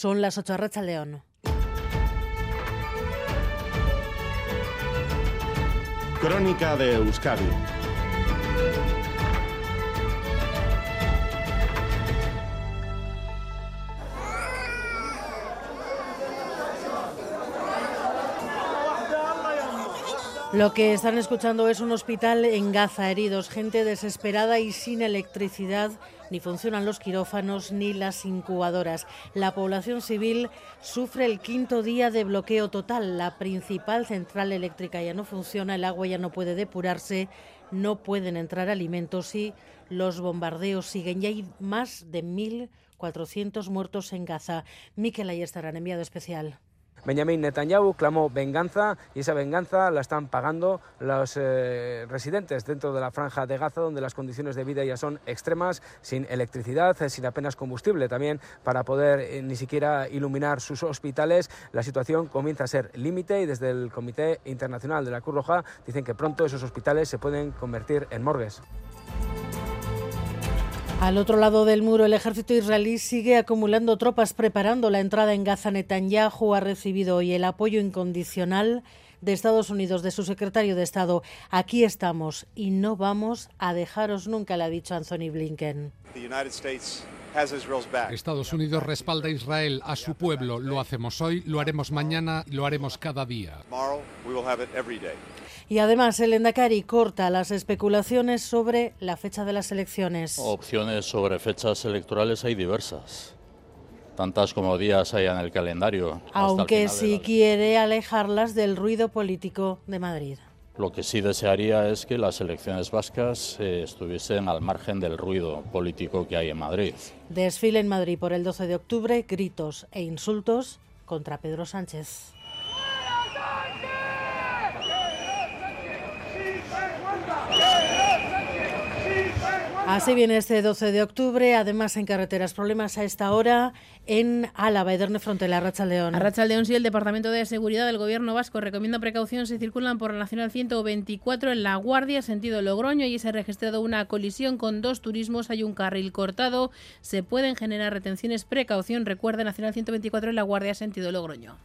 Son las 8 Racha León. Crónica de Euskadi Lo que están escuchando es un hospital en Gaza, heridos, gente desesperada y sin electricidad, ni funcionan los quirófanos ni las incubadoras. La población civil sufre el quinto día de bloqueo total. La principal central eléctrica ya no funciona, el agua ya no puede depurarse, no pueden entrar alimentos y los bombardeos siguen. Ya hay más de 1.400 muertos en Gaza. Miquel Ayestarán, enviado especial. Benjamin Netanyahu clamó venganza y esa venganza la están pagando los eh, residentes dentro de la franja de Gaza, donde las condiciones de vida ya son extremas, sin electricidad, eh, sin apenas combustible también para poder eh, ni siquiera iluminar sus hospitales. La situación comienza a ser límite y desde el Comité Internacional de la Cruz Roja dicen que pronto esos hospitales se pueden convertir en morgues. Al otro lado del muro, el ejército israelí sigue acumulando tropas preparando la entrada en Gaza. Netanyahu ha recibido hoy el apoyo incondicional de Estados Unidos, de su secretario de Estado. Aquí estamos y no vamos a dejaros nunca, le ha dicho Anthony Blinken. Estados Unidos respalda a Israel, a su pueblo. Lo hacemos hoy, lo haremos mañana, lo haremos cada día. Y además el Endacari corta las especulaciones sobre la fecha de las elecciones. Opciones sobre fechas electorales hay diversas. Tantas como días hay en el calendario. Aunque si quiere alejarlas del ruido político de Madrid. Lo que sí desearía es que las elecciones vascas eh, estuviesen al margen del ruido político que hay en Madrid. Desfile en Madrid por el 12 de octubre, gritos e insultos contra Pedro Sánchez. Así viene este 12 de octubre, además en carreteras, problemas a esta hora en Álava, Ederne Frontera, Rachaldeón. Rachaldeón, sí, el Departamento de Seguridad del Gobierno Vasco recomienda precaución si circulan por la Nacional 124 en La Guardia, sentido Logroño, y se ha registrado una colisión con dos turismos, hay un carril cortado, se pueden generar retenciones, precaución, recuerda Nacional 124 en La Guardia, sentido Logroño.